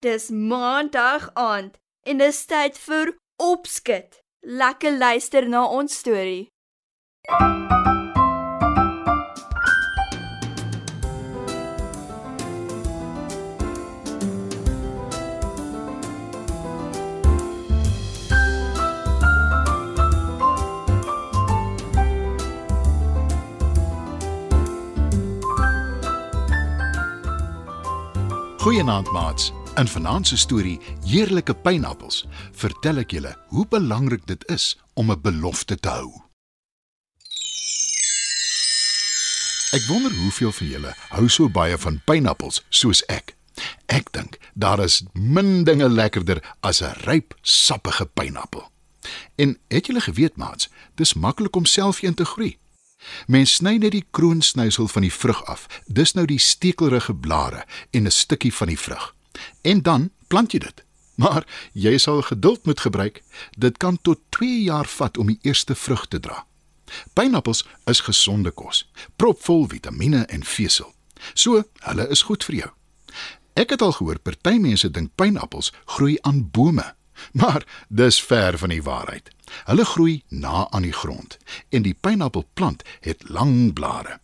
Dis maandag aand en dis tyd vir opskud. Lekker luister na ons storie. Goeienaand maats. In vanaand se storie Heerlike pynappels vertel ek julle hoe belangrik dit is om 'n belofte te hou. Ek wonder hoeveel van julle hou so baie van pynappels soos ek. Ek dink daar is min dinge lekkerder as 'n ryp, sappige pynappel. En het julle geweet maats, dis maklik om self een te groei. Mens sny net die kroonsnysel van die vrug af. Dis nou die stekelrige blare en 'n stukkie van die vrug. En dan plant jy dit. Maar jy sal geduld moet gebruik. Dit kan tot 2 jaar vat om die eerste vrug te dra. Pynappels is gesonde kos, propvol vitamiene en vesel. So, hulle is goed vir jou. Ek het al gehoor party mense dink pynappels groei aan bome, maar dis ver van die waarheid. Hulle groei na aan die grond en die pynappelplant het lang blare.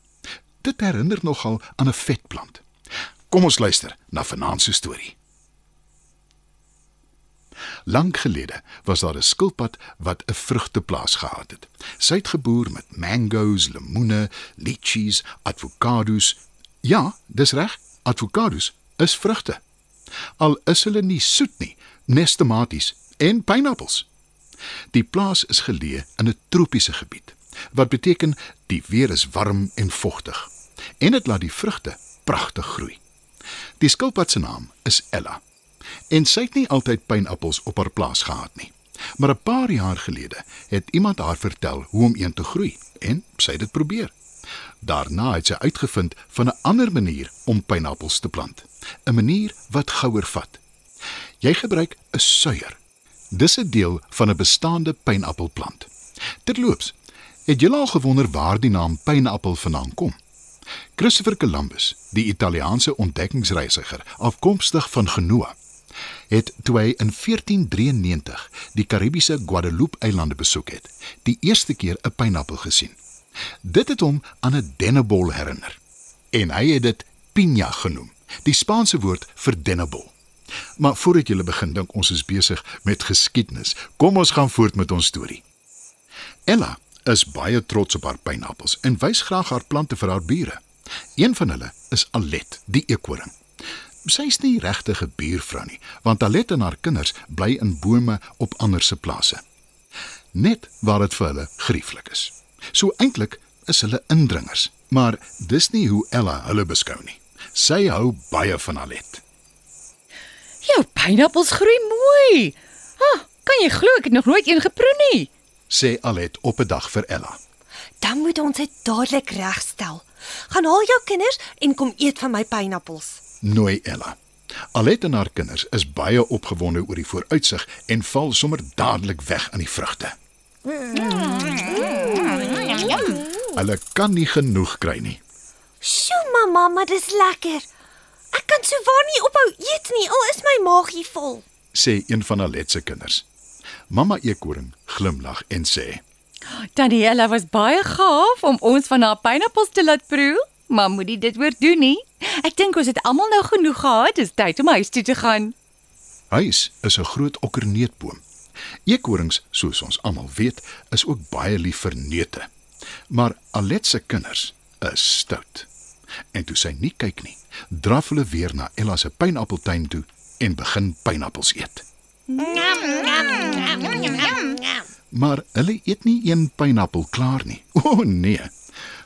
Dit herinner nogal aan 'n vetplant. Kom ons luister na vanaand se storie. Lank gelede was daar 'n skilpad wat 'n vrugteplaas gehad het. Sy het geboer met mangoes, lemoene, litchis, avokado's. Ja, dis reg, avokado's is vrugte. Al is hulle nie soet nie, nes tomaties en pynappels. Die plaas is geleë in 'n tropiese gebied, wat beteken die weer is warm en vogtig en dit laat die vrugte pragtig groei. Die skilpad se naam is Ella. En sy het nie altyd pynappels op haar plaas gehad nie. Maar 'n paar jaar gelede het iemand haar vertel hoe om een te groei en sy het dit probeer. Daarna het sy uitgevind van 'n ander manier om pynappels te plant, 'n manier wat gouer vat. Jy gebruik 'n suier Dis 'n deel van 'n bestaande pynappelplant. Terloops, het jy al gewonder waar die naam pynappel vandaan kom? Christopher Columbus, die Italiaanse ontdekkingsreisiger afkomstig van Genoa, het toe hy in 1493 die Karibiese Guadeloupe-eilande besoek het, die eerste keer 'n pynappel gesien. Dit het hom aan 'n dennebol herinner en hy het dit piña genoem, die Spaanse woord vir dennebol. Maar voordat jy begin dink ons is besig met geskiedenis, kom ons gaan voort met ons storie. Ella is baie trots op haar pynappels en wys graag haar plante vir haar bure. Een van hulle is Alet, die eekoring. Sy is nie regtig 'n buurvrou nie, want Alet en haar kinders bly in bome op ander se plase. Net waar dit vir hulle grieflik is. So eintlik is hulle indringers, maar dis nie hoe Ella hulle beskou nie. Sy hou baie van Alet. Jou pynappels groei mooi. Ah, kan jy glo ek het nog nooit een geproe nie? Sê Alet op 'n dag vir Ella. Dan moet ons dit dadelik regstel. Gaan haal jou kinders en kom eet van my pynappels. Nooi Ella. Alet en haar kinders is baie opgewonde oor die vooruitsig en val sommer dadelik weg aan die vrugte. Hulle kan nie genoeg kry nie. Sjoe mamma, maar dis lekker. Ek kan so waar nie ophou eet nie, al is my maagie vol. sê een van Alet se kinders. Mamma Eekoring glimlag en sê: Daniela was baie gaaf om ons van haar pynappels te laat proe, maar moenie dit oordoen nie. Ek dink ons het almal nou genoeg gehad, dis tyd om huis toe te gaan. Huis is 'n groot okkerneutboom. Eekorings, soos ons almal weet, is ook baie lief vir neute. Maar Alet se kinders is stout. En toe sy nie kyk nie, draf hulle weer na Ella se pynappeltuin toe en begin pynappels eet. Maar hulle eet nie een pynappel klaar nie. O oh, nee.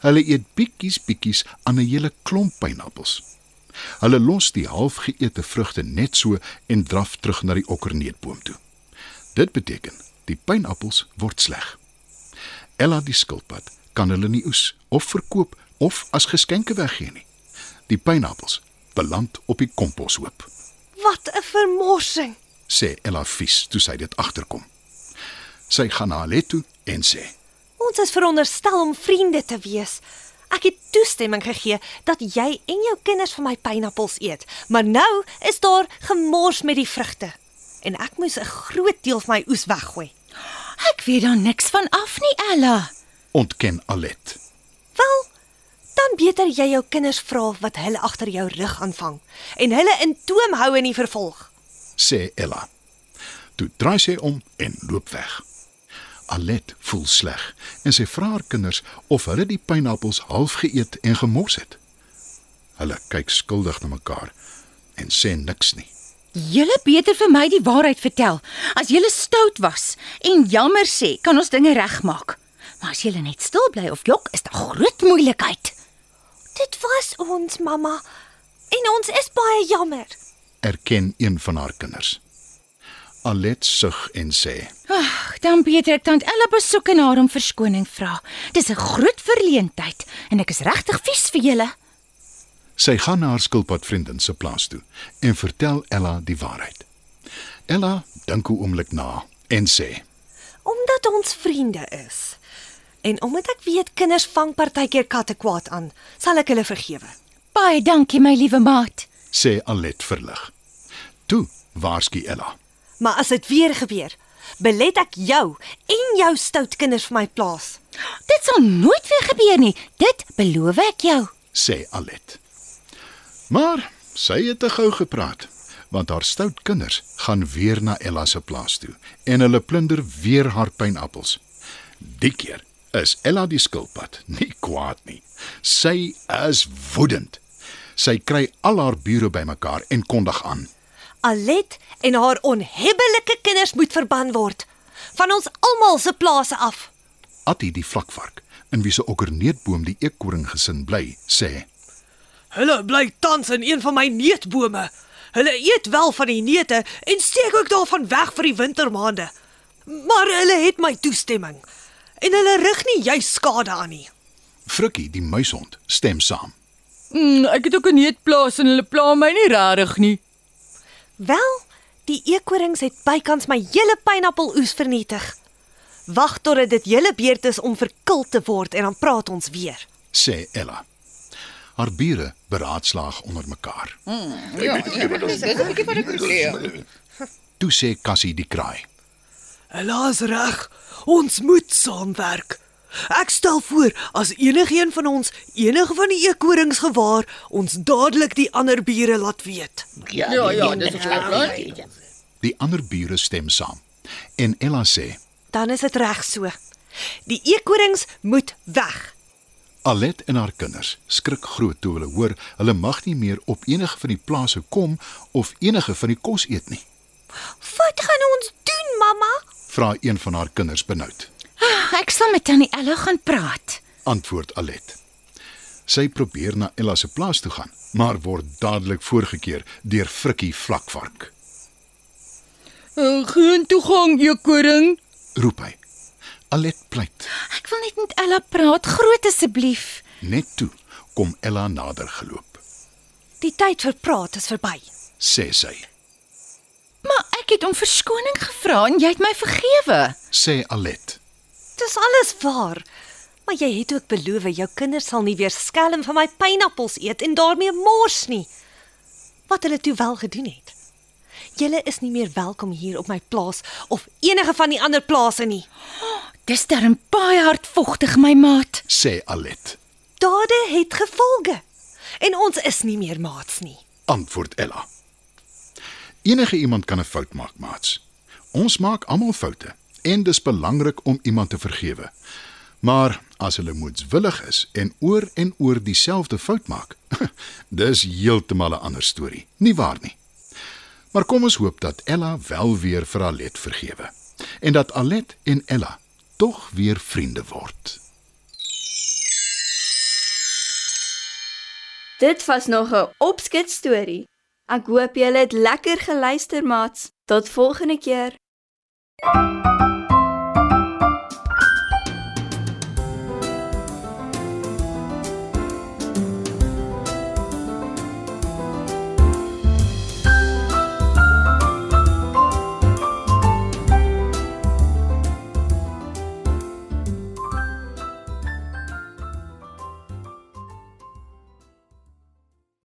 Hulle eet bietjies bietjies aan 'n hele klomp pynappels. Hulle los die halfgeëte vrugte net so en draf terug na die okkerneutboom toe. Dit beteken die pynappels word sleg. Ella die skilpad kan hulle nie oes of verkoop of as geskenke weggee nie. Die pynappels beland op die komposhoop, Wat 'n vermorsing. Sê Ella vies toe sy dit agterkom. Sy gaan na Alet toe en sê: Ons is veronderstel om vriende te wees. Ek het toestemming gegee dat jy en jou kinders van my pineappels eet, maar nou is daar gemors met die vrugte. En ek moes 'n groot deel van my oes weggooi. Ek weet daar niks van af nie, Ella. Ontken Alet. Wel, dan beter jy jou kinders vra wat hulle agter jou rug aanvang en hulle in toom hou in die vervolg. Sê Ella. Toe draai sy om en loop weg. Alet voel sleg en sy vra haar kinders of hulle die pynappels half geëet en gemors het. Hulle kyk skuldig na mekaar en sê niks nie. Julle beter vir my die waarheid vertel. As julle stout was en jammer sê, kan ons dinge regmaak. Maar as julle net stil bly of jok, is daar groot moeilikheid. Dit was ons mamma en ons is baie jammer. Erken een van haar kinders. Alet sug en sê: Ag, dan beter ek tant Ella besoek en haar om verskoning vra. Dis 'n groot verleentheid en ek is regtig vies vir julle. Sy gaan na haar skilpadvriendin se plaas toe en vertel Ella die waarheid. Ella dink 'n oomblik na en sê: Omdat ons vriende is. En omdat ek weet kinders vang partykeer katte kwaad aan, sal ek hulle vergewe. Baie dankie my liewe maat. Sê Alet verlig. Toe waarsku Ella. Maar as dit weer gebeur, belet ek jou en jou stout kinders van my plaas. Dit sal nooit weer gebeur nie. Dit beloof ek jou. sê Alet. Maar sy het te gou gepraat, want haar stout kinders gaan weer na Ella se plaas toe en hulle plunder weer haar pynappels. Die keer is Ella die skilpad, nie kwaad nie. Sy is woedend. Sy kry al haar bure bymekaar en kondig aan. Alet en haar onhebbelike kinders moet verban word van ons almal se plase af. Attie die vlakvark, in wie se okkerneetboom die eekkoring gesin bly, sê: Hulle bly tans in een van my neutbome. Hulle eet wel van die neute en steek ook daarvan weg vir die wintermaande. Maar hulle het my toestemming en hulle rig nie juis skade aan nie. Frikkie die muishond stem saam. Mm, ek het ook 'n neutplaas en hulle pla my nie rarig nie. Wel, die eekorings het bykans my hele pineappeloes vernietig. Wag totdat dit julle beurt is om verkil te word en dan praat ons weer. sê Ella. Haar bure beraadslaag onder mekaar. Toe sê Cassie die kraai. Helaas reg. Ons moet saamwerk. Ek stel voor as enigiemand van ons enige van die eekorings gewaar, ons dadelik die ander bure laat weet. Die ander bure stem saam. En Ella sê: Dan is dit reg so. Die eekorings moet weg. Alet en haar kinders skrik groot toe hulle hoor hulle mag nie meer op enige van die plase kom of enige van die kos eet nie. Wat gaan ons doen, mamma? Vra een van haar kinders benoud. Sal met tannie Ella gaan praat. Antwoord Alet. Sy probeer na Ella se plaas toe gaan, maar word dadelik voorgekeer deur Frikkie vlakvark. Geen toegang, eekoring. Roep hy. Alet pleit. Ek wil net met Ella praat, groot asseblief. Net toe kom Ella nader geloop. Die tyd vir praat is verby. Sê sy. Maar ek het om verskoning gevra en jy het my vergewe. Sê Alet. Dis alles waar. Maar jy het ook beloof jou kinders sal nie weer skelm van my pineappels eet en daarmee mors nie. Wat hulle toe wel gedoen het. Julle is nie meer welkom hier op my plaas of enige van die ander plase nie. Dis darm baie hardvogtig, my maat. Sê Alet. Dade het gevolge. En ons is nie meer maats nie. Antwoord Ella. Enige iemand kan 'n fout maak, maats. Ons maak almal foute en dis belangrik om iemand te vergewe. Maar as hulle moedswillig is en oor en oor dieselfde fout maak, dis heeltemal 'n ander storie, nie waar nie? Maar kom ons hoop dat Ella wel weer vir Alet vergewe en dat Alet en Ella tog weer vriende word. Dit was nog 'n opskets storie. Ek hoop julle het lekker geluister, maats. Tot volgende keer.